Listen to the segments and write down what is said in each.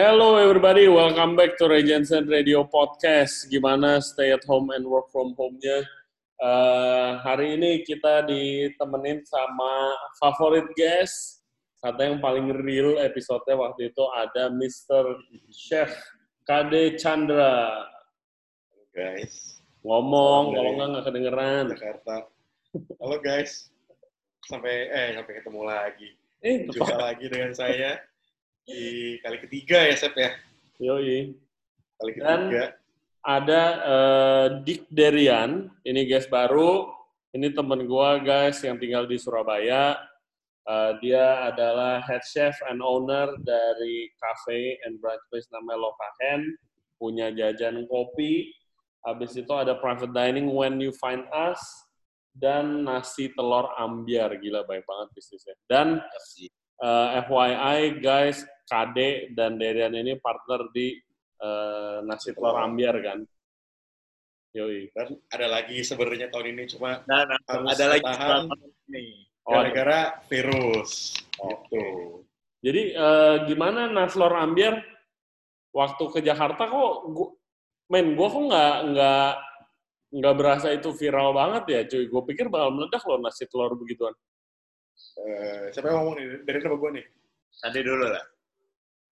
Hello everybody, welcome back to Ray Jensen Radio Podcast. Gimana stay at home and work from home-nya? Uh, hari ini kita ditemenin sama favorit guest. Kata yang paling real episode waktu itu ada Mr. Chef KD Chandra. Halo guys. Ngomong, kalau nggak nggak kedengeran. Jakarta. Halo guys. Sampai eh sampai ketemu lagi. Eh, Jumpa lagi dengan saya di kali ketiga ya, Sep ya. Yoi. Kali Dan- ketiga. ada eh, Dick Derian, ini guys baru, ini temen gua guys yang tinggal di Surabaya. Eh, dia adalah head chef and owner dari cafe and brunch place namanya Lokahen, punya jajan kopi. Habis itu ada private dining when you find us dan nasi telur ambiar gila baik banget bisnisnya. Dan eh, FYI guys, KD dan Derian ini partner di eh, nasi telur ambiar kan. Yoi. Dan ada lagi sebenarnya tahun ini cuma Dan Harus ada lagi nih. Oh, gara-gara virus. Gitu. Jadi eh, gimana nasi telur ambiar waktu ke Jakarta kok gua, men gua kok nggak nggak nggak berasa itu viral banget ya cuy. Gue pikir bakal meledak loh nasi telur begituan. Eh, siapa yang ngomong nih? Dari nama gue nih. Tadi dulu lah.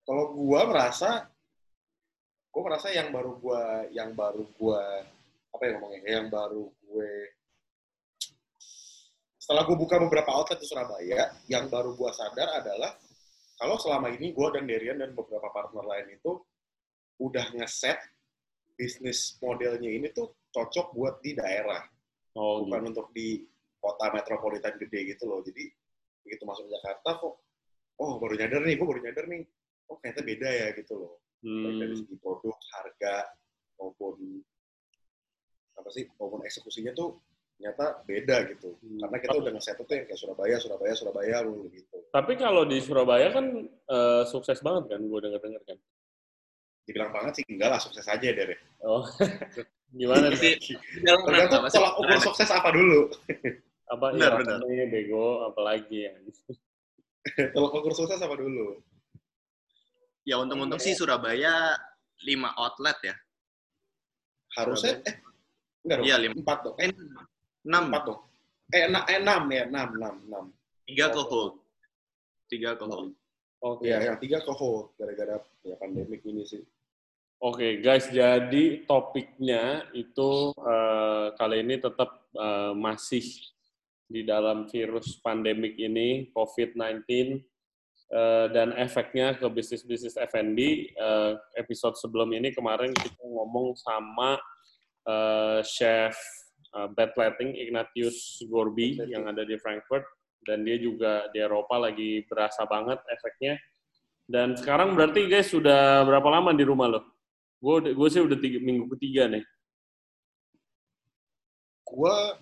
Kalau gua merasa gua merasa yang baru gua yang baru gua apa ya ngomongnya? Yang baru gue setelah gue buka beberapa outlet di Surabaya, yang baru gue sadar adalah kalau selama ini gue dan Derian dan beberapa partner lain itu udah ngeset bisnis modelnya ini tuh cocok buat di daerah, Oh, bukan untuk di kota metropolitan gede gitu loh. Jadi begitu masuk Jakarta kok, oh baru nyadar nih, gue baru nyadar nih, oh ternyata beda ya gitu loh. Baik dari Hmm, segi produk, harga, maupun apa sih, maupun eksekusinya tuh ternyata beda gitu. Hmm. Karena kita udah nge-set tuh yang kayak Surabaya, Surabaya, Surabaya, lu gitu. Tapi kalau di Surabaya kan eh, sukses banget kan, gue denger-denger kan. Dibilang banget sih, enggak lah, sukses aja deh. Oh, gimana sih? Tergantung tolak ukur sukses apa dulu. Apa Benar, ya, benar. ini bego, apalagi ya. tolak ukur sukses apa dulu. Ya untung-untung sih Surabaya 5 outlet ya. Harusnya, eh, enggak dong, Iya, lima. empat dong. Eh, Eh, 6. empat dong. Eh, ena- eh, enam ya, enam, enam, enam. 3 ke hold. 3 ke hold. Oke. Ya, yang tiga ke hold, gara-gara ya pandemik ini sih. Oke guys, jadi topiknya itu eh, kali ini tetap eh, masih di dalam virus pandemik ini COVID-19 eh, dan efeknya ke bisnis-bisnis F&B. Eh, episode sebelum ini kemarin kita ngomong sama eh, chef Bad Lighting Ignatius Gorbi yang ada di Frankfurt dan dia juga di Eropa lagi berasa banget efeknya. Dan sekarang berarti guys sudah berapa lama di rumah lo? Gue gue sih udah tiga, minggu ketiga nih. gua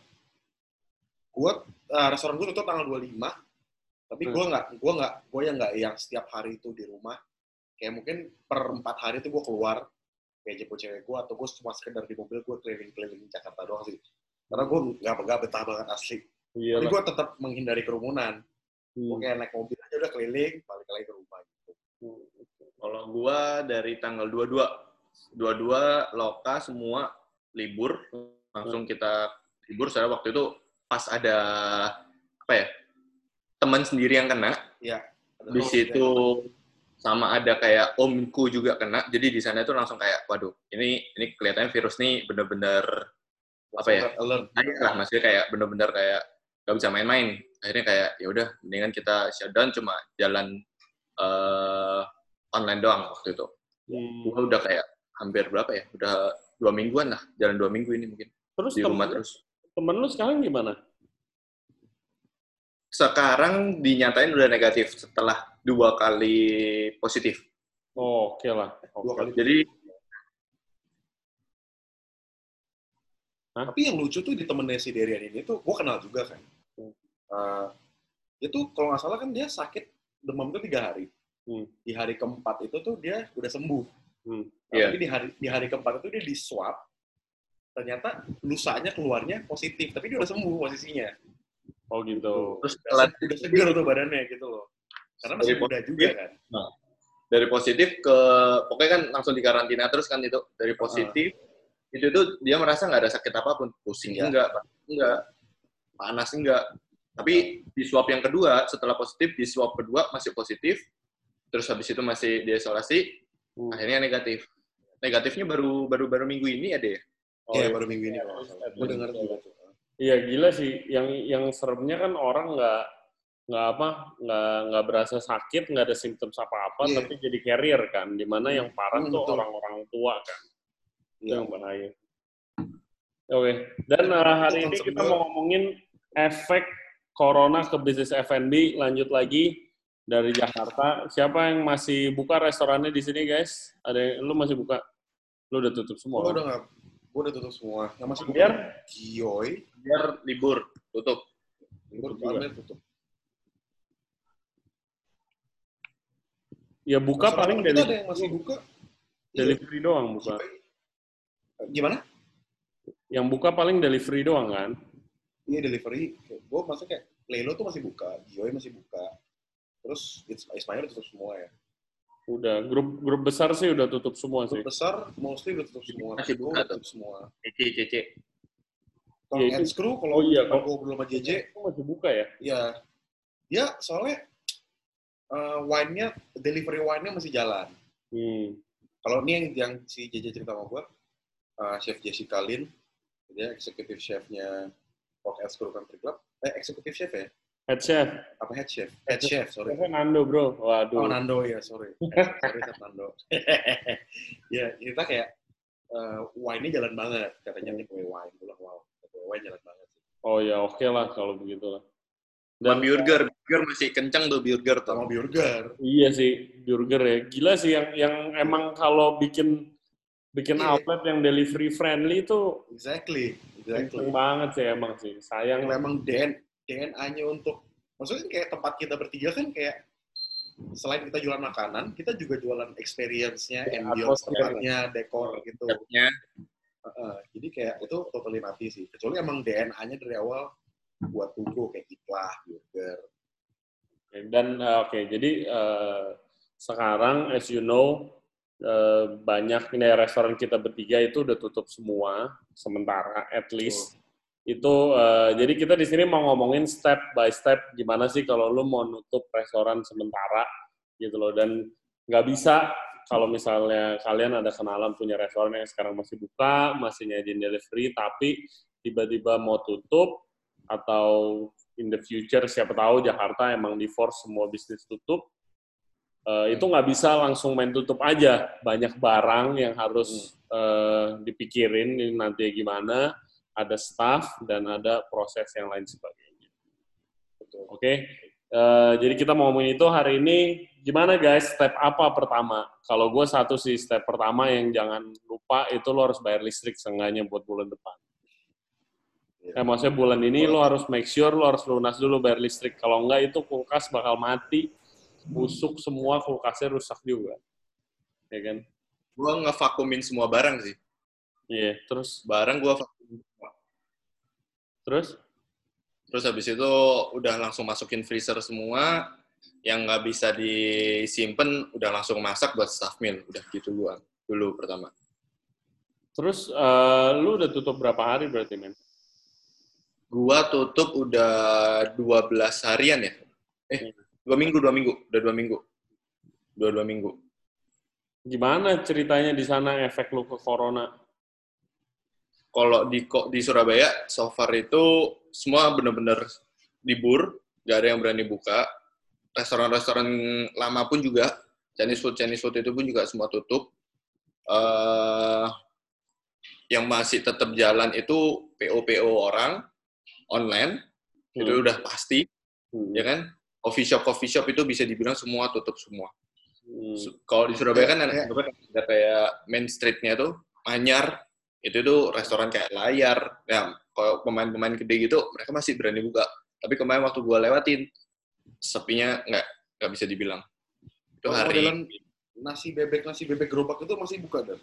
gua uh, restoran gua tutup tanggal 25 tapi gua nggak gua nggak gua yang nggak yang setiap hari itu di rumah. Kayak mungkin per empat hari itu gua keluar kayak jemput cewek gua atau gua cuma sekedar di mobil gua keliling-keliling Jakarta doang sih. Karena gua nggak nggak betah banget asli. Iya tapi gua tetap menghindari kerumunan. Hmm. kayak naik mobil aja udah keliling balik lagi ke rumah gitu. Kalau gua dari tanggal 22. 22 loka semua libur. Langsung kita libur soalnya waktu itu pas ada apa ya? Teman sendiri yang kena. Iya. di situ sama ada kayak omku juga kena jadi di sana itu langsung kayak waduh ini ini kelihatannya virus nih bener-bener apa ya? alert lah maksudnya kayak bener-bener kayak gak bisa main-main akhirnya kayak ya udah mendingan kita shutdown cuma jalan eh, online doang waktu itu Hmm. gua udah kayak hampir berapa ya udah dua mingguan lah jalan dua minggu ini mungkin Terus di rumah terus temen lu sekarang gimana? sekarang dinyatain udah negatif setelah dua kali positif Oh, oke lah. dua Oke. kali jadi Tapi yang lucu tuh di temennya si Derian ini tuh, gue kenal juga kan. Hmm. Uh, itu kalau nggak salah kan dia sakit demam itu tiga hari. Hmm. Di hari keempat itu tuh dia udah sembuh. Hmm. Iya. Tapi di hari di hari keempat itu dia di swab, ternyata lusanya keluarnya positif, tapi dia udah sembuh posisinya. Oh gitu. terus Udah, udah seger tuh badannya gitu loh. Karena masih Dari muda juga kan. dari positif ke pokoknya kan langsung dikarantina terus kan itu dari positif itu tuh dia merasa nggak ada sakit apa pun pusing Iya. enggak enggak panas enggak tapi di swab yang kedua setelah positif di swab kedua masih positif terus habis itu masih diisolasi Hmm. akhirnya negatif negatifnya baru baru baru minggu ini ada ya Oh, Iya, iya. baru minggu ini kalau salah. Gue dengar juga tuh. Iya gila sih. Yang yang seremnya kan orang nggak nggak apa nggak nggak berasa sakit nggak ada simptom apa-apa Iya. tapi jadi carrier kan. Di mana yang parah Hmm, tuh orang-orang tua kan. Itu Iya. yang bahaya. Oke. Dan uh, hari ini kita mau ngomongin efek corona ke bisnis F&B. Lanjut lagi dari Jakarta. Siapa yang masih buka restorannya di sini guys? Ada yang, lu masih buka? Lu udah tutup semua. Kan? udah nggak, gue udah tutup semua. Yang masih Biar Gioy, biar libur tutup libur. Amir tutup. ya buka Restoran paling dari ada yang masih buka. Iya. delivery doang buka. Gimana? Yang buka paling delivery doang kan? Iya delivery. Gue maksudnya kayak Lelo tuh masih buka, Gioy masih buka. Terus It's- Ismail tutup semua ya. Udah grup grup besar sih udah tutup semua sih. Grup besar mostly udah tutup semua. Masih buka udah tutup semua. CC CC Kalau Iya, Ed Screw, kalau Oh iya, kalau gue belum sama JJ, masih buka ya? ya dia soalnya eh, wine-nya, delivery wine-nya masih jalan. Hmm. Kalau ini yang, yang si JJ cerita sama gue, eh, Chef Jessica Lin, dia executive chef-nya Rock Ed Screw Country Club. Eh, executive chef ya? Head chef. Apa head chef? Head chef, sorry. Chefnya Nando bro. Waduh. Oh, Nando ya, sorry. sorry, Chef Nando. ya, kita kayak eh, wine-nya jalan banget. Katanya nih kue wine. Gue bilang, wow, kue wine jalan banget. Oh ya oke lah kalau begitu lah. dan burger burger masih kencang tuh burger tuh Sama burger. iya sih burger ya. Gila sih yang yang emang kalau bikin bikin Iya. outlet yang delivery friendly itu Exactly. Exactly. kenceng banget sih emang sih. Sayang yang memang DN, DNA-nya untuk maksudnya kan kayak tempat kita bertiga kan kayak selain kita jualan makanan, kita juga jualan experience-nya, Ya, ambience tempatnya, dekor gitu. Heeh, jadi kayak itu totally mati sih. Kecuali emang DNA-nya dari awal buat tunggu kayak itlah, burger. Dan eh, oke, jadi eh, sekarang as you know eh, banyak ini restoran kita bertiga itu udah tutup semua sementara at least itu eh, jadi kita di sini mau ngomongin step by step gimana sih kalau lu mau nutup restoran sementara gitu loh. Dan nggak bisa kalau misalnya kalian ada kenalan punya restoran yang sekarang masih buka masih nyajin delivery tapi tiba-tiba mau tutup atau in the future siapa tahu Jakarta emang di force semua bisnis tutup eh, itu nggak bisa langsung main tutup aja. Banyak barang yang harus eh, dipikirin ini nanti gimana ada staff dan ada proses yang lain sebagainya Betul. oke Eh, jadi kita mau ngomongin itu hari ini gimana guys step apa pertama kalau gue satu sih step pertama yang jangan lupa itu lo harus bayar listrik seenggaknya buat bulan depan. Eh, maksudnya bulan ini lo harus make sure lo harus lunas dulu bayar listrik. Kalau enggak itu kulkas bakal mati, busuk semua kulkasnya rusak juga. Ya kan? gua ngevakumin semua barang sih Iya, terus barang vakumin semua. Terus? Terus habis itu udah langsung masukin freezer semua. Yang nggak bisa disimpan udah langsung masak buat staff meal udah gitu gua dulu pertama. Terus eh, lu udah tutup berapa hari berarti men? gua tutup udah 12 harian ya? Eh dua minggu dua minggu. Udah dua minggu. Dua dua minggu. Gimana ceritanya di sana efek lu ke corona? Kalau di kok di Surabaya so far itu semua bener-bener libur nggak ada yang berani buka restoran-restoran lama pun juga Chinese food Chinese food itu pun juga semua tutup eh yang masih tetap jalan itu PO PO orang online itu Hmm. udah pasti Hmm. ya kan coffee shop coffee shop itu bisa dibilang semua tutup semua Hmm. Kalau di Surabaya kan ada, Kayak- ada kayak main streetnya tuh Manyar itu tuh restoran kayak layar ya kalau pemain-pemain gede gitu mereka masih berani buka tapi kemarin waktu gua lewatin sepinya nggak nggak bisa dibilang itu hari modelan nasi bebek nasi bebek gerobak itu masih buka dan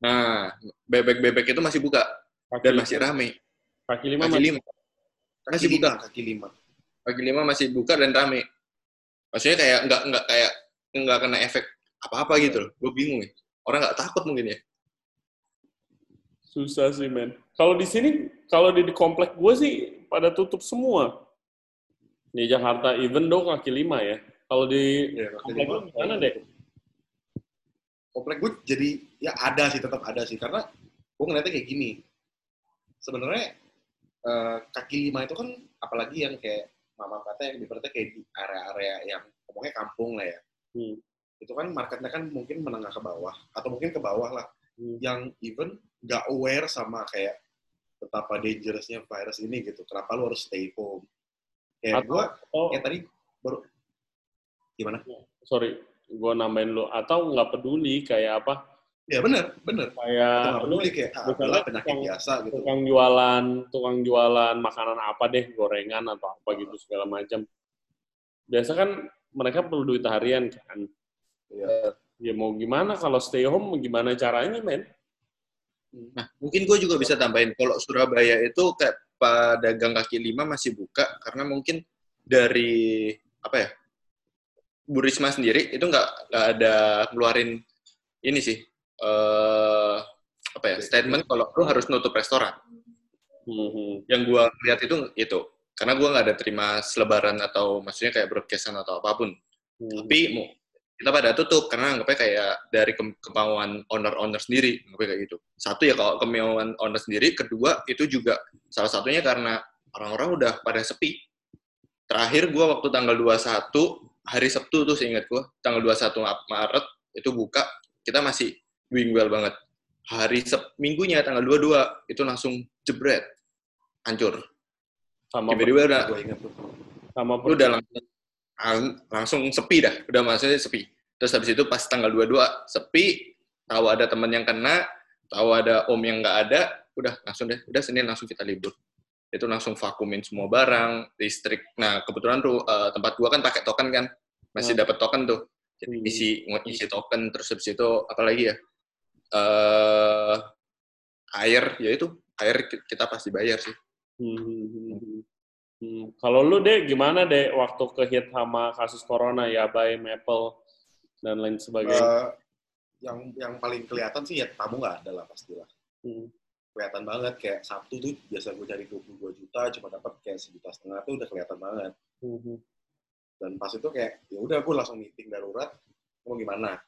nah bebek-bebek itu masih buka Kaki dan masih rame Kaki lima kaki masih lima Masih buka. kaki lima. kaki lima masih buka dan rame maksudnya kayak nggak nggak kayak nggak kena efek apa-apa gitu loh. Gue bingung ya. Orang nggak takut mungkin ya. Susah sih, men. Kalau di sini, kalau di, di komplek gue sih pada tutup semua. Di Jakarta, even dong kaki lima ya. Kalau di Ya, kaki komplek lima, lu gimana deh? komplek gue jadi ya ada sih tetap ada sih karena gue ngeliatnya kayak gini sebenarnya eh, kaki lima itu kan apalagi yang kayak mama kata yang ibaratnya kayak di area-area yang ngomongnya kampung lah ya Hmm. itu kan marketnya kan mungkin menengah ke bawah atau mungkin ke bawah lah Hmm. yang even nggak aware sama kayak betapa dangerousnya virus ini gitu kenapa lu harus stay home kayak Atau- gue Oh, kayak tadi baru gimana sorry, gue nambahin lu. Atau nggak peduli kayak apa? ya bener bener itu Kayak nggak peduli kayak ah, adalah penyakit tukang- biasa gitu tukang jualan, tukang jualan makanan apa deh, gorengan atau apa gitu segala macam. Biasa kan mereka perlu duit harian kan. Iya. Ya mau gimana kalau stay home gimana caranya, men? Nah, mungkin gue juga bisa tambahin kalau Surabaya itu kayak pedagang kaki lima masih buka karena mungkin dari apa ya Bu Risma sendiri itu nggak nggak ada ngeluarin ini sih eh apa ya statement kalau lu harus nutup restoran. Hmm. Yang gue lihat itu itu karena gue nggak ada terima selebaran atau maksudnya kayak broadcastan atau apa pun. Hmm. Tapi kita pada tutup karena anggapnya kayak dari ke- kemauan owner-owner sendiri anggapnya kayak gitu. Satu ya kalau kemauan owner sendiri, kedua itu juga salah satunya karena orang-orang udah pada sepi. Terakhir gua waktu tanggal 21 hari Sabtu tuh seingat gua, tanggal 21 Maret itu buka, kita masih doing well banget. Hari Sep minggunya tanggal 22 itu langsung jebret. Hancur. sama Tiba-tiba udah gue sama lu udah langsung lang- langsung sepi dah. Udah maksudnya sepi. Terus habis itu pas tanggal 22 sepi tahu ada teman yang kena tahu ada om yang nggak ada udah langsung deh. Udah senin langsung kita libur. Itu langsung vakumin semua barang listrik. Nah kebetulan tuh eh, tempat gua kan pakai token kan. Masih Hmm. dapat token tuh. Jadi Hmm. isi isi token terus habis itu apa lagi ya? Eh air. Ya itu air ki- kita pasti bayar sih. Hmm, hmm, hmm, hmm. Hmm. Kalau lu deh gimana deh waktu kehit sama kasus corona ya, by Maple dan lain sebagainya? Eh, yang yang paling kelihatan sih ya tamu nggak ada lah pastilah Hmm. kelihatan banget kayak Sabtu tuh biasa gue cari 22 juta cuma dapat kayak sejuta setengah tuh udah kelihatan banget Hmm, hmm. dan pas itu kayak ya udah gue langsung meeting darurat mau gimana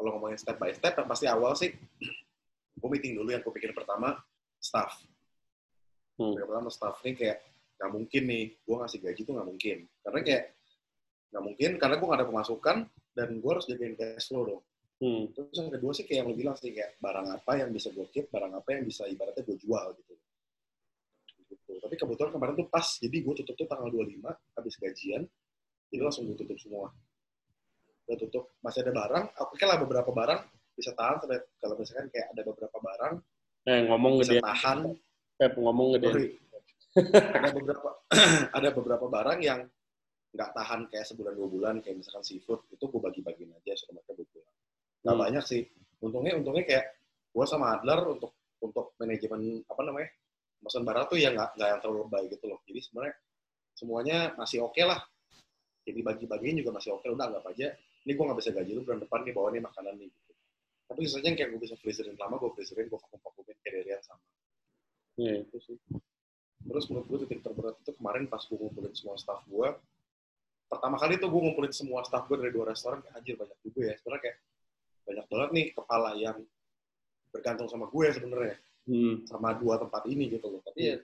kalau ngomongin step by step yang pasti awal sih gue meeting dulu yang gue pikir pertama staff Hmm. yang pertama staff nih kayak nggak mungkin nih gue ngasih gaji tuh nggak mungkin karena kayak nggak mungkin karena gue nggak ada pemasukan dan gue harus jagain cash flow dong Hmm. Terus yang kedua sih kayak yang lu bilang sih kayak barang apa yang bisa gue keep, barang apa yang bisa ibaratnya gue jual gitu. gitu. Tapi kebetulan kemarin tuh pas, jadi gue tutup tuh tanggal 25 habis gajian, jadi langsung gue tutup semua. Gue tutup, masih ada barang, oke lah beberapa barang bisa tahan, sampai kalau misalkan kayak ada beberapa barang Eh ngomong bisa gede, tahan, Pep ngomong gede. sorry. Ada beberapa ada beberapa barang yang nggak tahan kayak sebulan dua bulan kayak misalkan seafood itu gue bagi-bagiin aja suruh mereka gue pulang nggak Hmm. banyak sih untungnya untungnya kayak gue sama Adler untuk untuk manajemen apa namanya pesan barang tuh ya nggak nggak yang terlalu lebay gitu loh jadi sebenarnya semuanya masih oke lah jadi bagi-bagiin juga masih oke udah anggap aja ini gue nggak bisa gaji lu bulan depan nih bawa nih makanan nih gitu tapi sisanya kayak gue bisa freezerin lama gue freezerin gue vakum vakumin kayak Derian sama Iya. itu sih. Terus menurut gue titik terberat itu kemarin pas gue ngumpulin semua staff gue, pertama kali tuh gue ngumpulin semua staff gue dari dua restoran, kayak anjir banyak juga ya. Sebenarnya kayak banyak banget nih kepala yang bergantung sama gue sebenarnya, Hmm. sama dua tempat ini gitu loh. Tapi ya,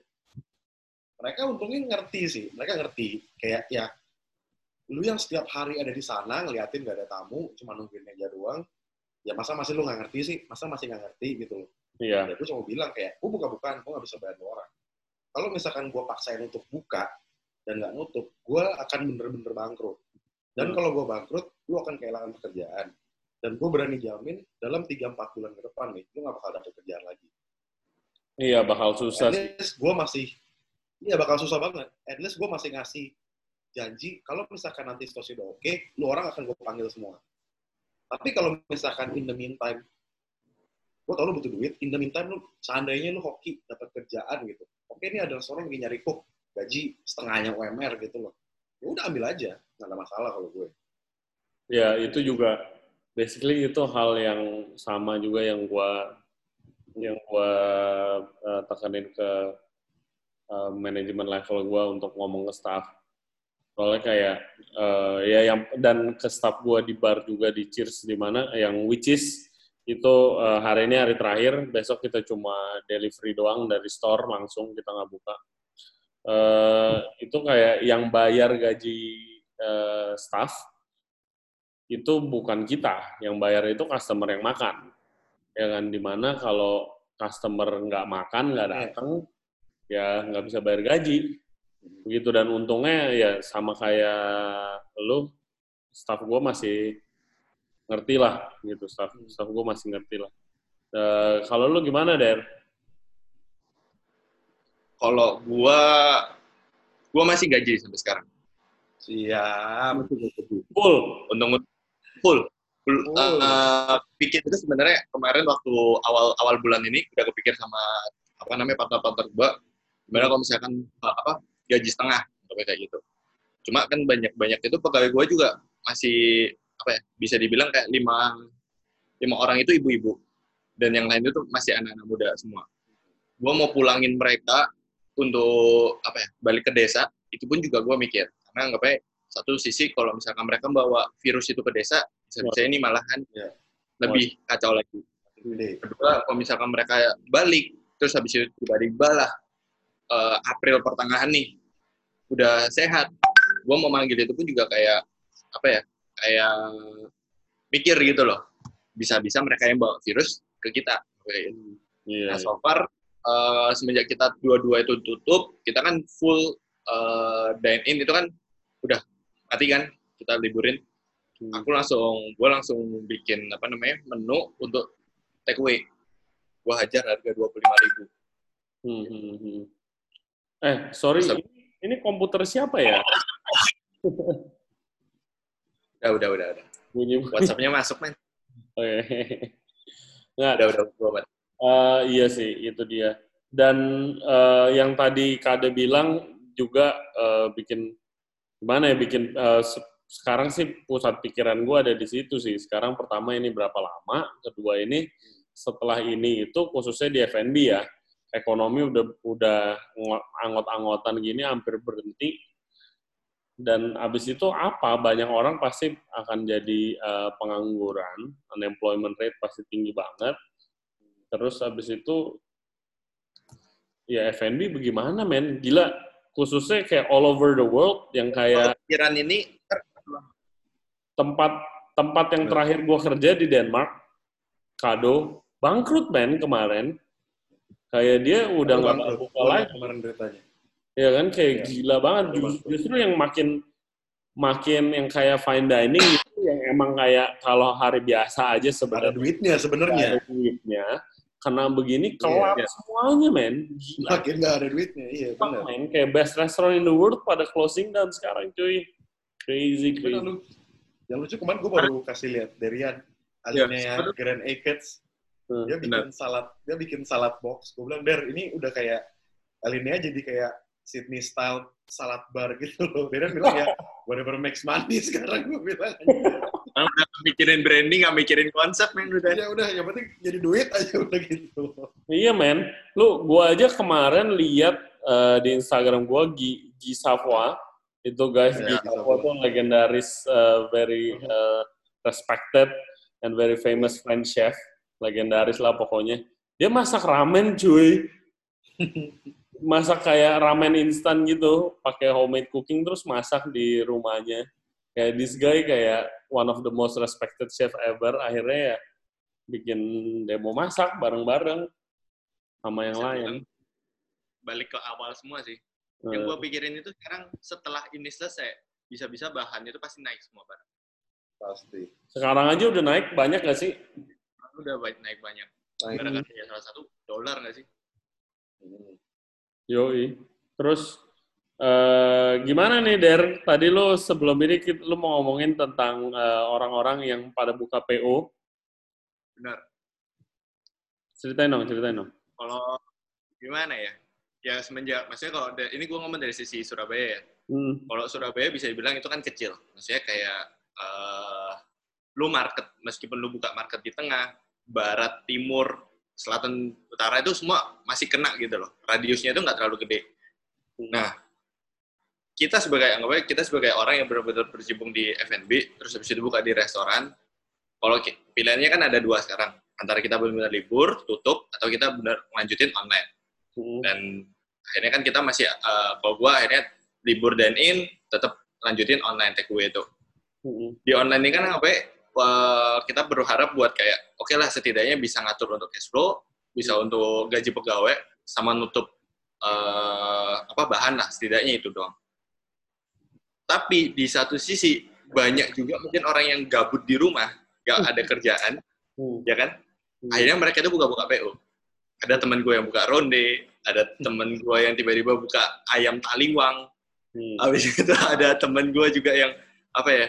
mereka untungnya ngerti sih, mereka ngerti. Kayak ya, lu yang setiap hari ada di sana ngeliatin gak ada tamu, cuma nungguin meja doang, ya masa masih lu nggak ngerti sih, masa masih nggak ngerti gitu loh Iya. ya gue cuma bilang kayak gue buka-bukaan gue nggak bisa bayar orang kalau misalkan gue paksain untuk buka dan nggak nutup gue akan bener-bener bangkrut. Dan Hmm. kalau gue bangkrut lu akan kehilangan pekerjaan. Dan gue berani jamin dalam 3-4 bulan ke depan nih lu nggak bakal dapet kerjaan lagi. Iya bakal susah at least gue masih iya bakal susah banget. At least gue masih ngasih janji kalau misalkan nanti situasi udah oke lu orang akan gue panggil semua. Tapi kalau misalkan in the meantime gue tau lu butuh duit in the meantime lu seandainya lu hoki dapat kerjaan gitu oke ini ada restoran lagi nyari cook gaji setengahnya UMR gitu loh. Ya udah ambil aja nggak ada masalah kalau gue. Ya itu juga basically itu hal yang sama juga yang gua yang gua uh, tekanin ke uh, manajemen level gua untuk ngomong ke staff. Soalnya kayak uh, ya yang dan ke staff gua di bar juga di Cheers di mana yang which is itu uh, hari ini hari terakhir. Besok kita cuma delivery doang dari store langsung kita nggak buka. Uh, itu kayak yang bayar gaji uh, staff itu bukan kita. Yang bayar itu customer yang makan. Ya kan? Di mana kalau customer nggak makan nggak iya. datang ya nggak bisa bayar gaji. Begitu. Dan untungnya ya sama kayak lu staff gue masih ngerti lah gitu staff staff gue masih ngerti lah uh, kalau lu gimana der? Kalau gue gue masih gaji sampai sekarang. Siap. Full? Untung full. full. Uh, pikir itu sebenarnya kemarin waktu awal awal bulan ini udah kepikir sama apa namanya partner-partner gue gimana kalau misalkan uh, apa gaji setengah kayak gitu. Cuma kan banyak-banyak itu pegawai gue juga masih apa ya bisa dibilang kayak lima lima orang itu ibu-ibu. Dan yang lain itu masih anak-anak muda semua. Gue mau pulangin mereka untuk apa ya balik ke desa itu pun juga gue mikir. Karena anggapnya satu sisi kalau misalkan mereka bawa virus itu ke desa bisa-bisa ini malahan ya. lebih kacau lagi. Kedua kalau misalkan mereka balik terus habis itu tiba-tiba lah uh, April pertengahan nih udah sehat. Gue mau manggil itu pun juga kayak apa ya kayak mikir gitu loh. Bisa-bisa mereka yang bawa virus ke kita. Yeah, nah so far uh, semenjak kita dua-dua itu tutup kita kan full uh, dine in itu kan udah mati kan kita liburin. Hmm. aku langsung gue langsung bikin apa namanya menu untuk take away. Gue hajar harga dua puluh lima ribu. Hmm, hmm, hmm. eh sorry ini, ini komputer siapa ya udah udah udah udah. Bunyi WhatsAppnya masuk men. Oh, iya. nggak udah udah udah uh, iya sih itu dia. Dan uh, yang tadi Kade bilang juga uh, bikin gimana ya bikin uh, sekarang sih pusat pikiran gue ada di situ sih. Sekarang pertama ini berapa lama, kedua ini setelah ini itu khususnya di FNB ya, ekonomi udah udah anggot-anggotan gini hampir berhenti dan abis itu apa? Banyak orang pasti akan jadi uh, pengangguran. Unemployment rate pasti tinggi banget. Terus abis itu ya FNB bagaimana men? Gila khususnya kayak all over the world yang kayak pikiran ini tempat tempat yang terakhir gue kerja di Denmark kado bangkrut men kemarin. Kayak dia udah nggak buka lagi. kemarin beritanya ya kan? Kayak ya. gila banget. Just, justru yang makin makin yang kayak fine dining itu yang emang kayak kalau hari biasa aja sebenarnya. Duitnya sebenarnya. Duitnya. Karena begini kelap yeah, yeah. semuanya men. Gila. Makin nggak ada duitnya. Iya benar. men. Kayak best restaurant in the world pada closing down sekarang cuy. Crazy crazy. lu, yang lucu kemarin gue baru kasih lihat Derian alinya yeah, yang Grand Acres. Hmm, dia bikin bener. salad dia bikin salad box. Gue bilang Der ini udah kayak alinea jadi kayak Sydney style salad bar gitu loh Derian bilang ya whatever makes money sekarang gue bilang Nah, udah mikirin branding, gak mikirin konsep, men. Udah. Ya udah, yang penting jadi duit aja udah gitu. Iya, men. Lu, gua aja kemarin lihat uh, di Instagram gua, G, G Savoy. Itu guys, ya, G Savoy tuh legendaris, uh, very uh, respected and very famous French chef. Legendaris lah pokoknya. Dia masak ramen, cuy. masak kayak ramen instan gitu, pakai homemade cooking terus masak di rumahnya. Kayak this guy kayak one of the most respected chef ever akhirnya ya bikin demo masak bareng-bareng sama yang Bisa lain. balik ke awal semua sih. Hmm. yang gue pikirin itu sekarang setelah ini selesai bisa-bisa bahannya itu pasti naik semua barang pasti. Sekarang aja udah naik banyak gak sih? Udah naik banyak. Gara-gara ya salah satu dolar gak sih? Hmm. Yoi terus Uh, gimana nih Der? Tadi lo sebelum ini lo mau ngomongin tentang uh, orang-orang yang pada buka PO. Benar. Ceritain dong, ceritain dong. Kalau gimana ya? Ya semenjak, maksudnya kalau ini gue ngomong dari sisi Surabaya ya. Hmm. Kalau Surabaya bisa dibilang itu kan kecil. Maksudnya kayak uh, lu market meskipun lu buka market di tengah, barat, timur, selatan, utara itu semua masih kena gitu loh. Radiusnya itu nggak terlalu gede. Nah, kita sebagai anggap aja kita sebagai orang yang benar-benar berjimbung di F&B, terus habis itu buka di restoran. Kalau pilihannya kan ada dua sekarang, antara kita benar-benar libur, tutup, atau kita benar lanjutin online. Hmm. Dan akhirnya kan kita masih, eh, kalau gua akhirnya libur dan in, tetap lanjutin online take away itu. Hmm. Di online ini kan apa ya, eh, kita berharap buat kayak, oke lah setidaknya bisa ngatur untuk cash flow, bisa untuk gaji pegawai, sama nutup eh, apa bahan lah, setidaknya itu doang. Tapi di satu sisi, banyak juga mungkin orang yang gabut di rumah, gak ada kerjaan, Hmm. ya kan? Hmm. Akhirnya mereka itu buka-buka PO. Ada teman gue yang buka ronde, ada teman gue yang tiba-tiba buka ayam taliwang, Hmm. Habis itu ada temen gue juga yang apa ya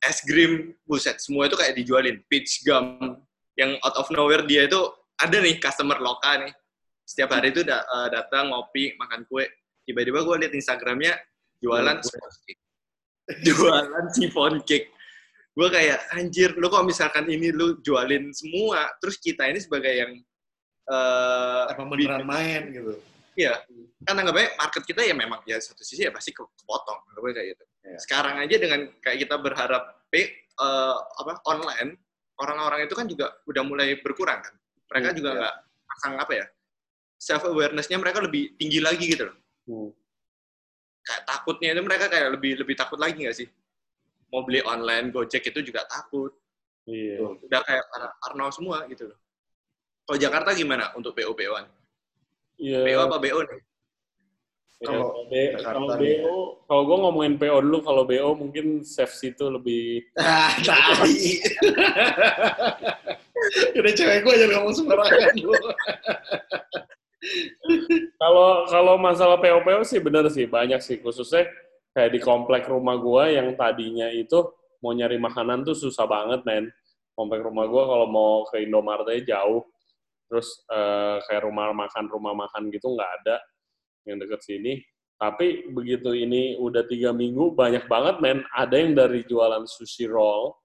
es krim buset semua itu kayak dijualin. Peach gum yang out of nowhere dia itu ada nih customer lokal nih. Setiap hari itu da- eh, datang ngopi makan kue. Tiba-tiba gue liat instagramnya jualan sponge cake. Jualan chiffon cake. Gue kayak anjir lu kok misalkan ini lu jualin semua? Terus kita ini sebagai yang eh Emang beneran main gitu. Iya, kan anggapnya market kita ya memang ya satu sisi ya pasti ke- kepotong, anggapnya kayak gitu. Iya. Sekarang aja dengan kayak kita berharap eh, eh, apa online, orang-orang itu kan juga udah mulai berkurang kan. Mereka Hmm, juga iya. nggak pasang apa ya, self awareness-nya mereka lebih tinggi lagi gitu loh. Hmm. Kayak takutnya itu mereka kayak lebih lebih takut lagi nggak sih? Mau beli online, Gojek itu juga takut. Iya. Tuh. Udah kayak Ar- Arnaud semua gitu loh. Kalau Jakarta gimana untuk PO-PO-an? Iya. PO apa BO nih? Ya, Kalau kalau. BO, kalau gue ngomongin PO dulu, kalau BO mungkin safe situ lebih Ah, tai. Udah cewek gue aja ngomong sembarangan. Kalau kalau masalah PO PO sih bener sih banyak sih khususnya kayak di komplek rumah gua yang tadinya itu mau nyari makanan tuh susah banget men. Komplek rumah gua kalau mau ke Indomaret aja jauh. Terus eh, kayak rumah makan rumah makan gitu nggak ada yang deket sini. Tapi begitu ini udah tiga minggu banyak banget men. Ada yang dari jualan sushi roll.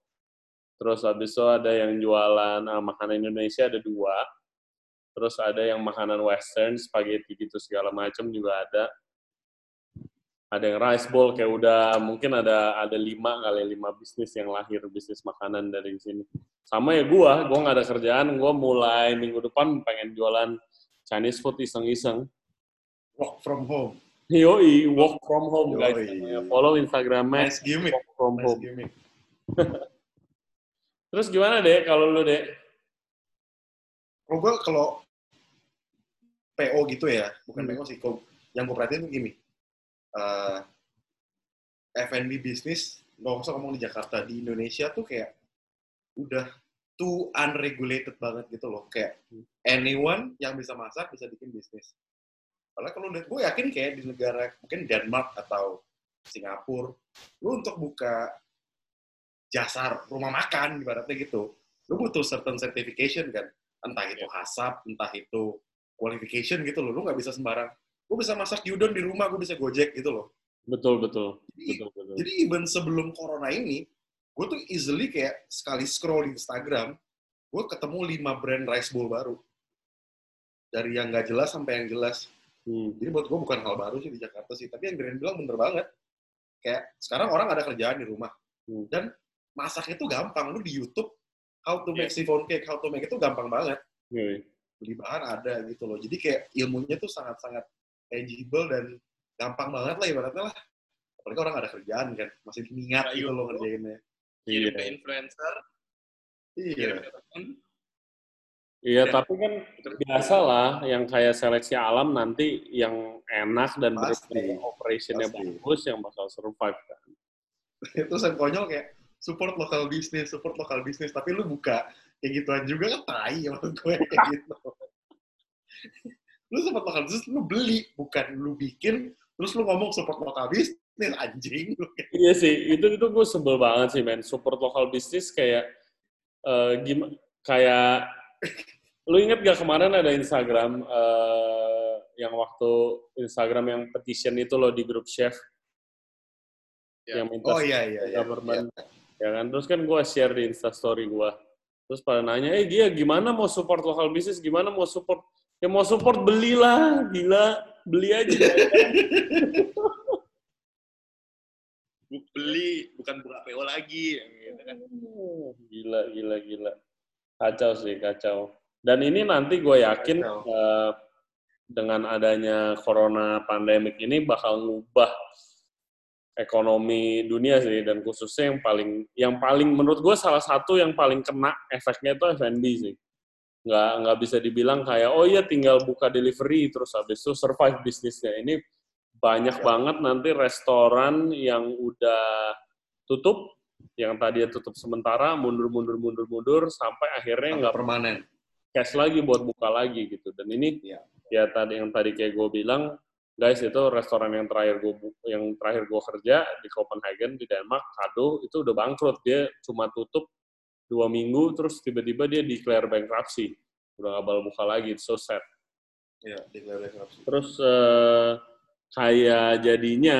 Terus habis itu ada yang jualan eh, makanan Indonesia ada dua terus ada yang makanan western, spaghetti gitu segala macam juga ada. Ada yang rice bowl kayak udah mungkin ada ada lima kali lima bisnis yang lahir bisnis makanan dari sini. Sama ya gua, gua nggak ada kerjaan, gua mulai minggu depan pengen jualan Chinese food iseng-iseng. Work from home. Yoi, work from home guys. Yoi. Follow Instagramnya Nice gimmick. work from Nice home. gimmick. Terus gimana deh kalau lu deh? Kalau gue kalau PO gitu ya, bukan Hmm. PO sih. Kalau yang gue perhatiin gini, eh F&B bisnis, nggak usah ngomong di Jakarta, di Indonesia tuh kayak udah too unregulated banget gitu loh. Kayak anyone yang bisa masak bisa bikin bisnis. Padahal kalau lihat, gue yakin kayak di negara mungkin Denmark atau Singapura, lu untuk buka jasa rumah makan ibaratnya gitu, lu butuh certain certification kan, entah itu hasap, entah itu qualification gitu loh, lu nggak bisa sembarang. Gue bisa masak udon di rumah, gue bisa gojek gitu loh. Betul betul. Jadi, Betul betul. jadi even sebelum corona ini, gue tuh easily kayak sekali scroll di Instagram, gue ketemu lima brand rice bowl baru. Dari yang nggak jelas sampai yang jelas. Hmm. Jadi buat gue bukan hal baru sih di Jakarta sih. Tapi yang Grand bilang bener banget. Kayak sekarang orang ada kerjaan di rumah. Hmm. Dan masaknya tuh gampang. Lu di YouTube, how to Iya. make siphon cake, how to make itu gampang banget. Yoi. Beli bahan ada gitu loh. Jadi kayak ilmunya tuh sangat-sangat tangible dan gampang banget lah ibaratnya lah. Apalagi orang ada kerjaan kan. Masih Kayak gitu loh ngerjainnya. Kirim Iya. ke influencer, Iya. kirim ke temen. Iya, Ya. tapi kan biasa lah yang kayak seleksi alam nanti yang enak dan benar operationnya bagus yang bakal survive kan. Terus yang konyol kayak support lokal bisnis, support lokal bisnis. Tapi lu buka kayak gituan juga kan tai sama gue kayak gitu. lu support lokal bisnis, lu beli. Bukan lu bikin, terus lu ngomong support lokal bisnis, anjing. Iya sih, itu itu gue sebel banget sih men. Support lokal bisnis kayak eh gimana kayak lu inget gak kemarin ada Instagram eh yang waktu Instagram yang petition itu loh di grup chef Ya. yang minta Oh iya, iya, iya. government Ya kan, terus kan gue share di instastory gue. Terus pada nanya, eh dia gimana mau support lokal bisnis, gimana mau support? Ya mau support belilah, gila, beli aja. Bu- beli bukan buka PO lagi gitu kan. Gila, gila, gila. Kacau sih, kacau. Dan ini nanti gue yakin Kacau. eh, dengan adanya corona pandemik ini bakal ngubah ekonomi dunia sih dan khususnya yang paling yang paling menurut gue salah satu yang paling kena efeknya itu F&B sih nggak nggak bisa dibilang kayak oh iya tinggal buka delivery terus habis itu survive bisnisnya ini banyak Ya. banget nanti restoran yang udah tutup yang tadi tutup sementara mundur mundur mundur mundur sampai akhirnya nggak permanen. cash lagi buat buka lagi gitu dan ini Iya. ya tadi yang tadi kayak gue bilang guys itu restoran yang terakhir gue yang terakhir gue kerja di Copenhagen di Denmark kado itu udah bangkrut dia cuma tutup dua minggu terus tiba-tiba dia declare bankruptcy udah nggak bakal buka lagi It's so sad Iya, declare bankruptcy. terus eh, kayak jadinya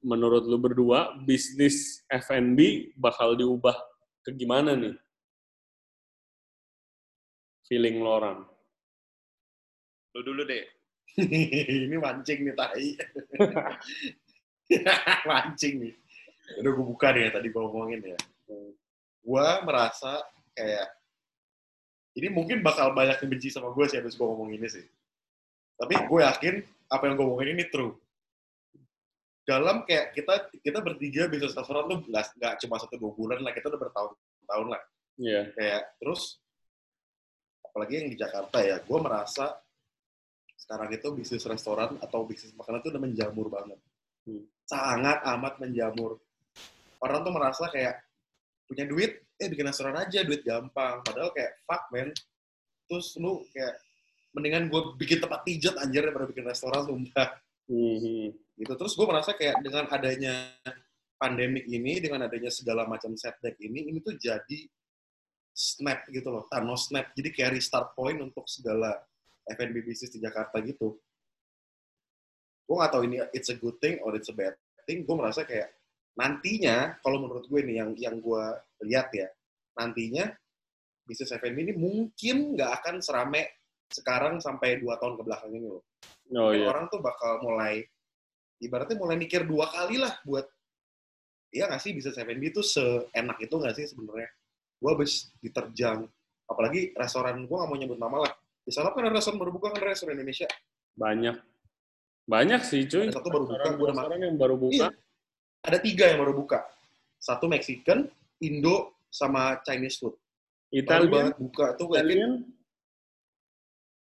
menurut lu berdua bisnis F&B bakal diubah ke gimana nih feeling lo orang Lu dulu deh. ini mancing nih tai. mancing nih. Udah gue buka nih ya, tadi gue ngomongin ya. Gue merasa kayak ini mungkin bakal banyak yang benci sama gue sih habis gue ngomong ini sih. Tapi gue yakin apa yang gue ngomongin ini true. Dalam kayak kita kita bertiga bisnis restoran tuh nggak nggak cuma satu dua bulan lah, kita udah bertahun-tahun lah. Iya Kayak terus apalagi yang di Jakarta ya, gue merasa sekarang itu bisnis restoran atau bisnis makanan itu udah menjamur banget. Hmm. Sangat amat menjamur. Orang tuh merasa kayak punya duit, eh bikin restoran aja, duit gampang. Padahal kayak fuck man. Terus lu kayak mendingan gue bikin tempat pijat anjir daripada bikin restoran sumpah. Mhm. Gitu. Terus gue merasa kayak dengan adanya pandemik ini, dengan adanya segala macam setback ini, ini tuh jadi snap gitu loh, Thanos snap. Jadi kayak restart point untuk segala F&B bisnis di Jakarta gitu. Gue nggak tahu ini it's a good thing or it's a bad thing. Gue merasa kayak nantinya, kalau menurut gue nih yang yang gue lihat ya, nantinya bisnis F&B ini mungkin nggak akan serame sekarang sampai dua tahun ke belakang ini loh. oh iya orang tuh bakal mulai ibaratnya mulai mikir dua kali lah buat Iya nggak sih bisnis F&B itu seenak itu nggak sih sebenarnya? Gue habis diterjang, apalagi restoran gue nggak mau nyebut nama lah. Di sana kan ada restoran baru buka kan ada restoran Indonesia. banyak banyak sih cuy Ada satu baru buka, gua udah makan. restoran yang baru buka Iya. Ada tiga yang baru buka. Satu Mexican, Indo, sama Chinese food. Baru Italian banget buka tuh gue. Italian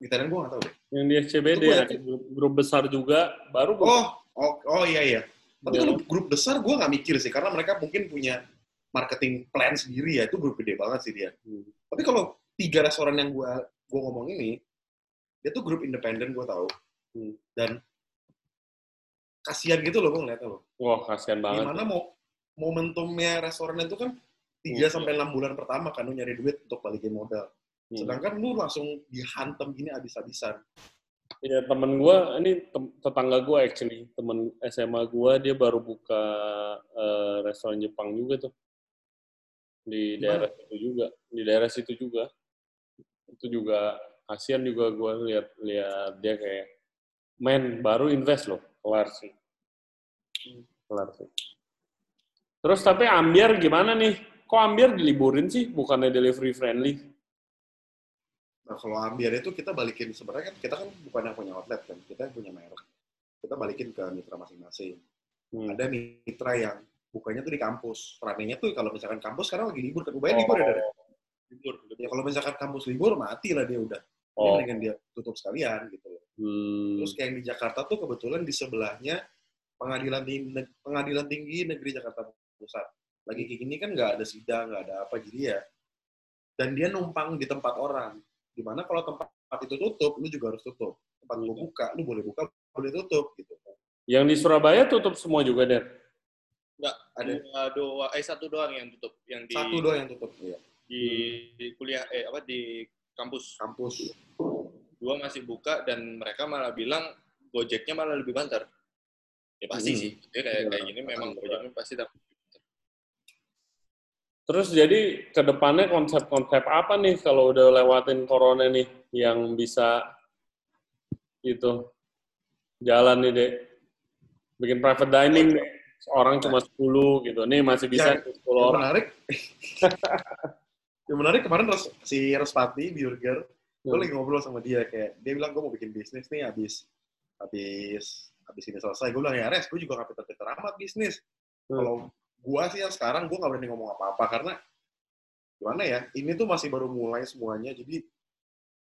Italian gue nggak tahu deh. Yang di SCBD ada grup, grup besar juga baru buka. Oh, oh, oh iya iya. Tapi Iya. kalau grup besar gue nggak mikir sih, karena mereka mungkin punya marketing plan sendiri ya. Itu grup gede banget sih dia. Hmm. Tapi kalau tiga restoran yang gue gua ngomong ini, dia tuh grup independen gue tahu. Hmm. Dan kasihan gitu loh gue ngeliatnya loh. wah kasihan banget Gimana mau momentumnya restoran itu kan 3 Iya. sampai 6 bulan pertama kan lu nyari duit untuk balikin modal. Hmm. Sedangkan lu langsung dihantem gini abis-abisan. Ya temen gue, ini tem- tetangga gue actually, temen SMA gue dia baru buka eh, restoran Jepang juga tuh di Gimana? daerah situ juga, di daerah situ juga. Itu juga kasihan juga gue lihat lihat dia kayak main baru invest loh, kelar sih, kelar sih. Terus tapi Ambiar gimana nih? Kok Ambiar diliburin sih? Bukannya delivery friendly? Nah kalau Ambiar itu kita balikin sebenarnya kan kita kan bukan yang punya outlet kan, kita yang punya merek. Kita balikin ke mitra masing-masing. Hmm. Ada mitra yang bukanya tuh di kampus. Ramenya tuh kalau misalkan kampus sekarang lagi libur kan, bayar libur ya dari. Libur. Ya kalau misalkan kampus libur mati lah dia udah. Oh. mendingan dia tutup sekalian gitu loh. Hmm. Terus kayak yang di Jakarta tuh kebetulan di sebelahnya pengadilan tinggi, pengadilan tinggi negeri Jakarta Pusat. Lagi kayak gini kan nggak ada sidang, nggak ada apa jadi ya. Dan dia numpang di tempat orang. Di mana kalau tempat itu tutup, lu juga harus tutup. Tempat lu buka, lu boleh buka, boleh tutup gitu. Yang di Surabaya tutup semua juga, Der? Enggak, Ada dua, dua, eh satu doang yang tutup, yang di, satu doang yang tutup ya. di, di kuliah, eh apa di kampus. Kampus. Dua masih buka dan mereka malah bilang Gojeknya malah lebih banter. Ya pasti Hmm. sih, dia kayak Iya, kayak gini memang. Gojeknya pasti dapat. Terus jadi ke depannya konsep-konsep apa nih kalau udah lewatin corona nih yang bisa itu jalan nih dek bikin private dining deh. orang cuma 10 gitu nih masih bisa Ya, 10 yang orang menarik yang menarik kemarin si Respati Burger gue Hmm. lagi ngobrol sama dia kayak dia bilang gue mau bikin bisnis nih habis habis habis ini selesai gue bilang ya Res gue juga gak pinter-pinter amat bisnis Hmm. kalau gue sih yang sekarang gue gak berani ngomong apa-apa karena gimana ya ini tuh masih baru mulai semuanya. Jadi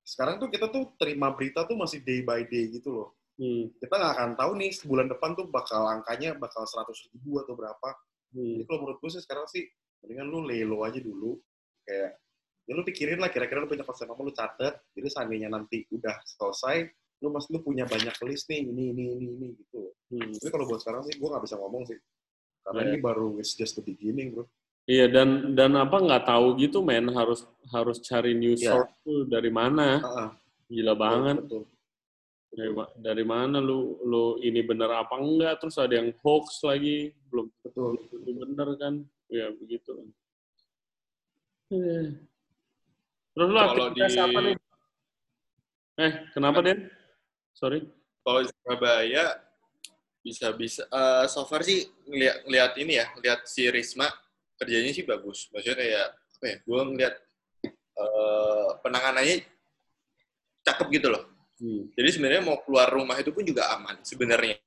sekarang tuh kita tuh terima berita tuh masih day by day gitu loh. Hmm, kita nggak akan tahu nih sebulan depan tuh bakal angkanya bakal 100 ribu atau berapa. Hmm, jadi kalau menurut gue sih sekarang sih mendingan lu lelo aja dulu. Kayak ya lu pikirin lah kira-kira lu punya konsep apa lu catet. Jadi seandainya nanti udah selesai lu mas lu punya banyak list nih ini ini ini ini gitu hmm. tapi kalau buat sekarang sih gue nggak bisa ngomong sih karena Iya. ini baru it's just the beginning bro. Iya dan dan apa nggak tahu gitu men harus harus cari news Iya. source tuh dari mana? Ah, gila banget. betul. dari, dari mana lu lu ini bener apa enggak? Terus ada yang hoax lagi belum betul. tentu bener kan? Ya begitu. Eh. terus lu Kalau aktivitas di- apa nih? Eh kenapa Den? Sorry. Kalau di Surabaya bisa bisa eh, so far sih ngeliat, ngeliat ini ya, ngeliat si Risma kerjanya sih bagus. Maksudnya kayak apa ya? Gue ngeliat eh, penanganannya cakep gitu loh. hmm. Jadi sebenarnya mau keluar rumah itu pun juga aman sebenarnya.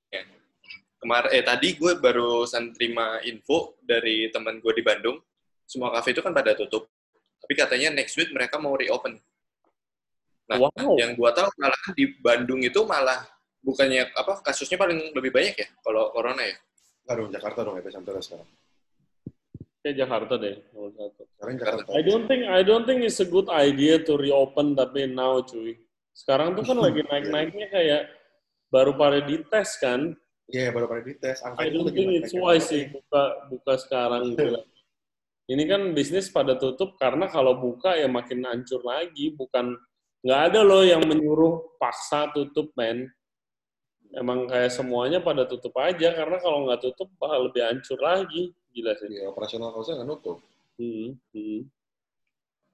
Kemarin eh tadi gue barusan terima info dari teman gue di Bandung. Semua kafe itu kan pada tutup. Tapi katanya next week mereka mau reopen. Nah, Wow. yang gue tahu malah di Bandung itu malah bukannya apa kasusnya paling lebih banyak ya kalau corona ya. Dong Jakarta dong epicenter sekarang kayak Jakarta deh nomor satu sekarang Jakarta I don't think I don't think it's a good idea to reopen tapi now cuy. Sekarang tuh kan lagi naik-naiknya kayak baru pada dites kan. Iya baru pada dites I angkanya tuh don't lagi think it's wise sih buka buka sekarang gila. Ini kan bisnis pada tutup karena kalau buka ya makin hancur lagi. Bukan nggak ada loh yang menyuruh paksa tutup men. Emang kayak semuanya pada tutup aja karena kalau nggak tutup bakal lebih hancur lagi. Gila sih. Iya, operasional cost nggak nutup. Hmm, hmm.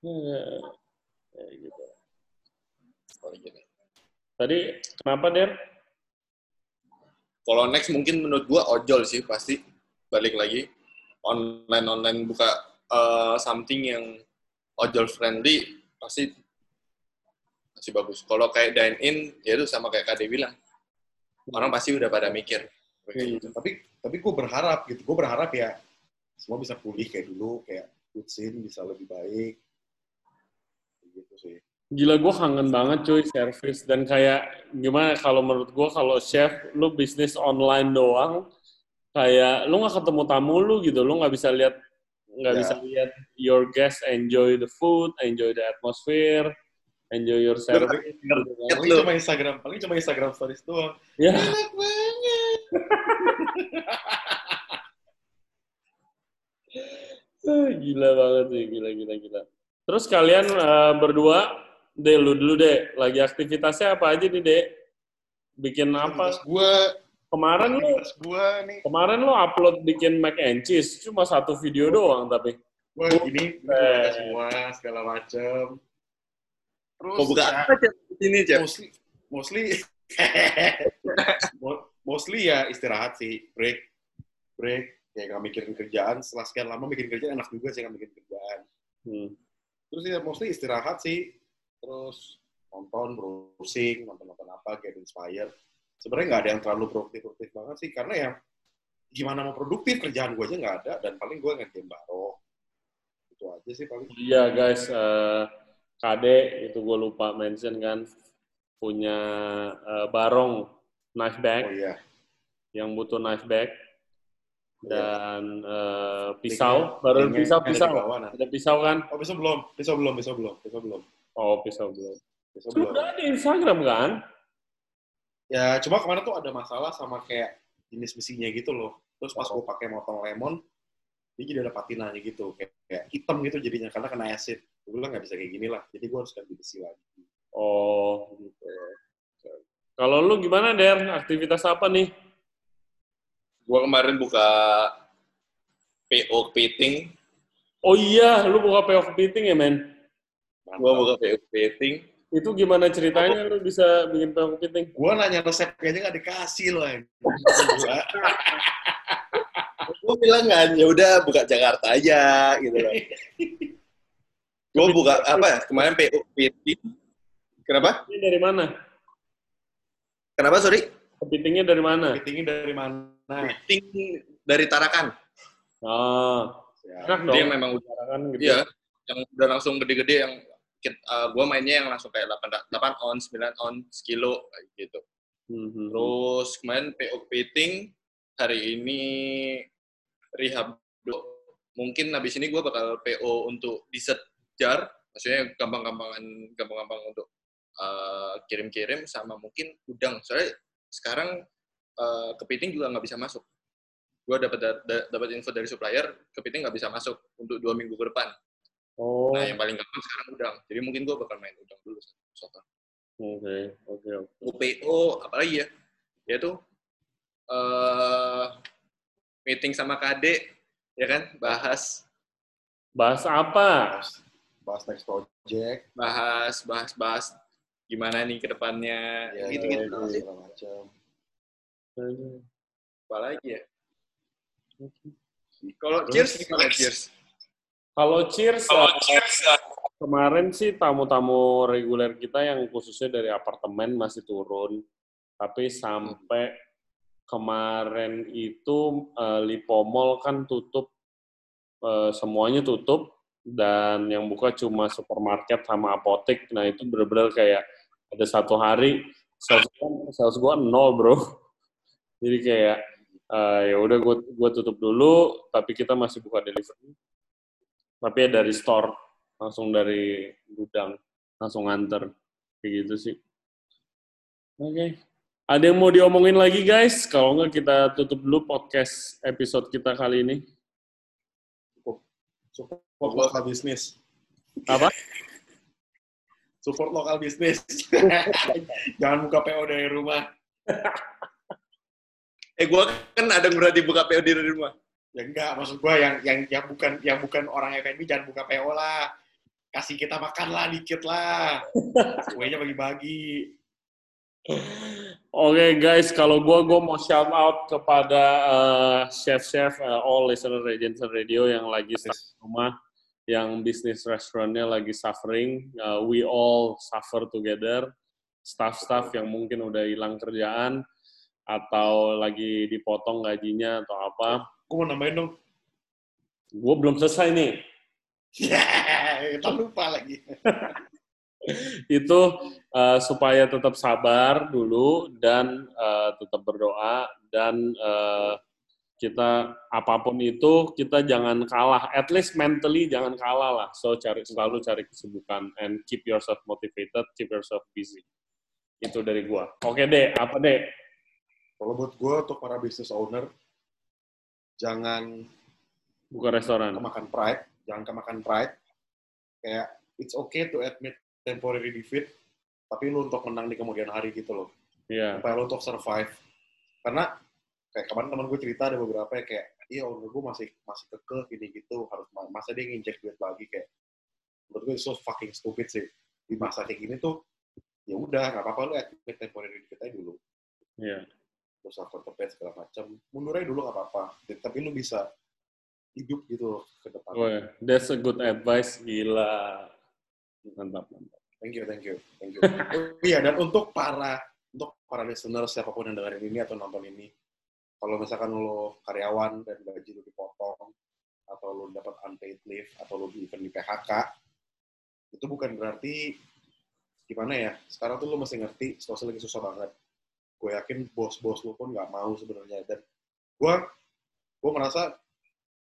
Ya, kayak gitu. Kalau gini. Tadi kenapa Der? Kalau next mungkin menurut gua ojol sih pasti balik lagi online online buka eh, something yang ojol friendly pasti masih bagus. Kalau kayak dine in ya itu sama kayak Kade bilang orang pasti udah pada mikir. Hmm. Tapi tapi gue berharap gitu, gue berharap ya semua bisa pulih kayak dulu, kayak scene bisa lebih baik. Gitu sih. Gila gue kangen banget cuy service dan kayak gimana kalau menurut gue kalau chef lu bisnis online doang kayak lu nggak ketemu tamu lu gitu lu nggak bisa lihat nggak Ya. bisa lihat your guests enjoy the food enjoy the atmosphere enjoy your service. gitu kan. Paling Lu- cuma Instagram, paling cuma Instagram stories doang. ya Enak banget. Eh, gila banget sih gila gila gila. Terus kalian eh, berdua deh lu dulu deh lagi aktivitasnya apa aja nih deh bikin apa? Gue, kemarin lu gue nih, Kemarin lo upload bikin mac and cheese, cuma satu video doang tapi. gue ini, buka semua segala macem. Terus Mau buka ya, apa Cep? Ini Cep. mostly, mostly, mo- mostly ya istirahat sih, break, break, kayak nggak mikirin kerjaan. Setelah sekian lama mikirin kerjaan enak juga sih nggak mikirin kerjaan. Hmm. Terus ya mostly istirahat sih, terus nonton, browsing, nonton-nonton apa, get inspired. Sebenarnya nggak ada yang terlalu produktif-produktif banget sih, karena ya gimana mau produktif, kerjaan gue aja nggak ada, dan paling gue ngerjain baro. Itu aja sih paling. Iya guys, eh Kade itu gue lupa mention kan punya eh, barong knife bag Oh iya. yang butuh knife bag Iya. dan eh, pisau, Linknya- baru linknya pisau ada pisau. bawah, nah. Ada pisau kan? Oh, pisau belum, pisau belum, pisau belum, pisau belum. Oh pisau belum. Pisau belum. Sudah di Instagram kan? Ya, cuma kemarin tuh ada masalah sama kayak jenis besinya gitu loh. Terus pas gue pakai motong lemon, dia jadi ada patinanya gitu, kayak, kayak hitam gitu jadinya karena kena acid. Gue bilang nggak bisa kayak gini lah, jadi gue harus ganti besi lagi. Oh gitu. Kalau lu gimana Der? Aktivitas apa nih? Gua kemarin buka PO Piting Oh iya, lu buka PO kepiting ya, men? Gua buka PO kepiting. Itu gimana ceritanya lu bisa bikin PO kepiting? Gue nanya resepnya aja nggak dikasih loh. Gue bilang kan, ya udah buka Jakarta aja gitu loh. Gue buka apa ya? Kemarin PO kepiting. Kenapa? Ini dari mana? Kenapa sorry? Kepitingnya dari mana? Kepitingnya dari mana? Kepiting dari Tarakan. Oh, Ya. enak Dia dong. memang Kan gitu. Iya, yang udah langsung gede-gede yang uh, gue mainnya yang langsung kayak 8, 8 on, 9 on, sekilo kayak gitu. Mhm. Terus kemarin PO Kepiting hari ini rehab dulu. Mungkin habis ini gue bakal PO untuk dessert jar, maksudnya gampang-gampangan gampang-gampang untuk uh, kirim-kirim sama mungkin udang. Soalnya sekarang uh, kepiting juga nggak bisa masuk. Gue dapat da- dapat info dari supplier, kepiting nggak bisa masuk untuk dua minggu ke depan. Oh, Nah, yang paling gampang sekarang udang. Jadi mungkin gue bakal main udang dulu. So far. oke, oke, oke. UPO apalagi ya yaitu eh meeting sama KD ya kan? Bahas. Bahas apa? Bahas, bahas next project. bahas bahas bahas gimana nih ke depannya. Ya, gitu gitu ya, macam. apalagi ya? Kalau cheers gimana cheers? Kalau Cheers, uh, kemarin sih tamu-tamu reguler kita yang khususnya dari apartemen masih turun. Tapi sampai kemarin itu uh, Lipo Mall kan tutup, uh, semuanya tutup, dan yang buka cuma supermarket sama apotek. Nah itu benar-benar kayak ada satu hari sales gua, sales gua nol bro. Jadi kayak uh, ya udah gue gua tutup dulu, tapi kita masih buka delivery tapi ya dari store langsung dari gudang langsung nganter kayak gitu sih oke ada yang mau diomongin lagi guys kalau nggak kita tutup dulu podcast episode kita kali ini Support lokal bisnis. apa Support lokal bisnis. Jangan buka PO dari rumah. eh gue kan ada murah dibuka PO di rumah Ya enggak, maksud gua yang yang yang bukan yang bukan orang FNB jangan buka PO lah. Kasih kita makan lah dikit lah. Kuenya bagi-bagi. Oke guys, kalau gue gue mau shout out kepada eh, chef-chef eh, all listener Regency Radio yang lagi stuck di rumah, yang bisnis restorannya lagi suffering. Eh, we all suffer together. Staff-staff yang mungkin udah hilang kerjaan atau lagi dipotong gajinya atau apa. Gua mau nambahin dong. Gue belum selesai nih. Ya, kita lupa lagi. itu uh, supaya tetap sabar dulu dan uh, tetap berdoa dan uh, kita apa pun itu kita jangan kalah. At least mentally jangan kalah lah. So cari selalu cari kesibukan and keep yourself motivated keep yourself busy. Itu dari gua. Oke deh apa deh Kalau buat gua untuk para business owner, jangan buka restoran. kemakan pride, jangan kemakan pride. Kayak it's okay to admit temporary defeat, tapi lu untuk menang di kemudian hari gitu loh. ya Supaya lu untuk survive. Karena kayak kemarin teman gue cerita ada beberapa yang kayak, iya owner gue masih masih kekeh gini gitu, harus masa dia nginjek duit lagi kayak. Menurut gue so fucking stupid sih. Di masa kayak gini tuh, ya udah nggak apa-apa lu admit temporary defeat aja dulu. ya terus after the bed segala macam mundur aja dulu nggak apa-apa tapi lu bisa hidup gitu ke depan oh, that's a good advice gila mantap mantap. Thank you thank you thank you. Oh, iya dan untuk para untuk para listener siapa pun yang dengerin ini atau nonton ini kalau misalkan lo karyawan dan gaji lo dipotong atau lo dapat unpaid leave atau lo even di PHK itu bukan berarti gimana ya sekarang tuh lo mesti ngerti situasi lagi susah banget. Gue yakin bos-bos lo pun nggak mau sebenarnya dan gue gue merasa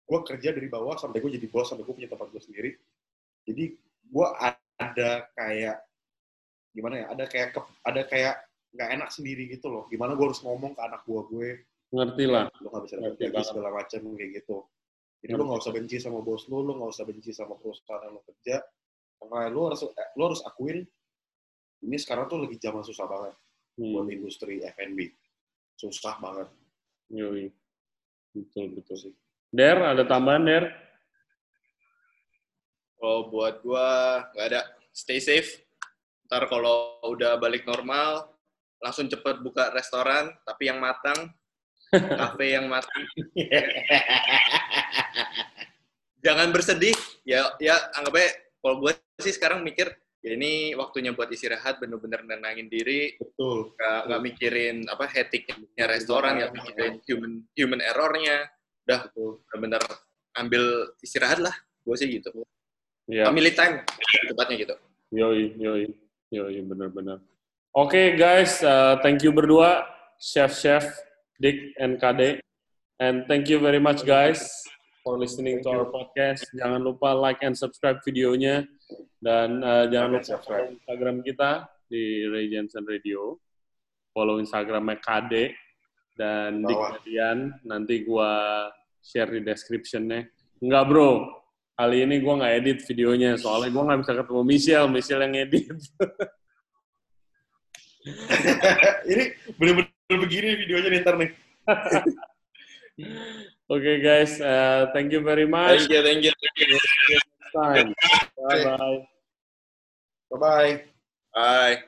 gue kerja dari bawah sampai gue jadi bos sampai gue punya tempat gue sendiri. Jadi gue ada kayak gimana ya ada kayak ke- ada kayak nggak enak sendiri gitu loh. Gimana gue harus ngomong ke anak buah gue. Ngerti lah. Lo nggak bisa Ngerti banget. segala macam kayak gitu. Jadi lo nggak usah benci sama bos lo lo nggak usah benci sama perusahaan yang lo kerja. Karena lo harus eh, lo harus akuin ini sekarang tuh lagi zaman susah banget buat hmm. industri F&B susah banget. Yoi. betul betul. Sih. Der ada tambahan Der Kalau buat gua nggak ada. Stay safe. Ntar kalau udah balik normal, langsung cepet buka restoran, tapi yang matang, kafe yang matang. Jangan bersedih. Ya, ya anggap aja. Kalau gua sih sekarang mikir, ya ini waktunya buat istirahat, bener-bener nenangin diri, Betul. nggak nggak mikirin apa etiknya restoran, nggak mikirin human human errornya. Udah, bener-bener ambil istirahat lah. Gue sih gitu. Ya, Family time, tepatnya gitu. yoi, yoi, yoi, benar-benar. Oke guys, uh, thank you berdua, chef-chef Dick and KD, and thank you very much guys for listening to our podcast. Jangan lupa like and subscribe videonya, dan uh, jangan lupa follow Instagram kita di Ray Jensen Radio, follow Instagramnya KD dan Dick. Nanti gua share di description-nya. Enggak bro, kali ini gua nggak edit videonya, soalnya gua nggak bisa ketemu Michelle, Michelle yang edit. ini bener-bener begini videonya nih ntar nih. Oke guys, uh, thank you very much. Thank you, thank you. Thank you. Next time. Bye bye. Bye-bye. Bye.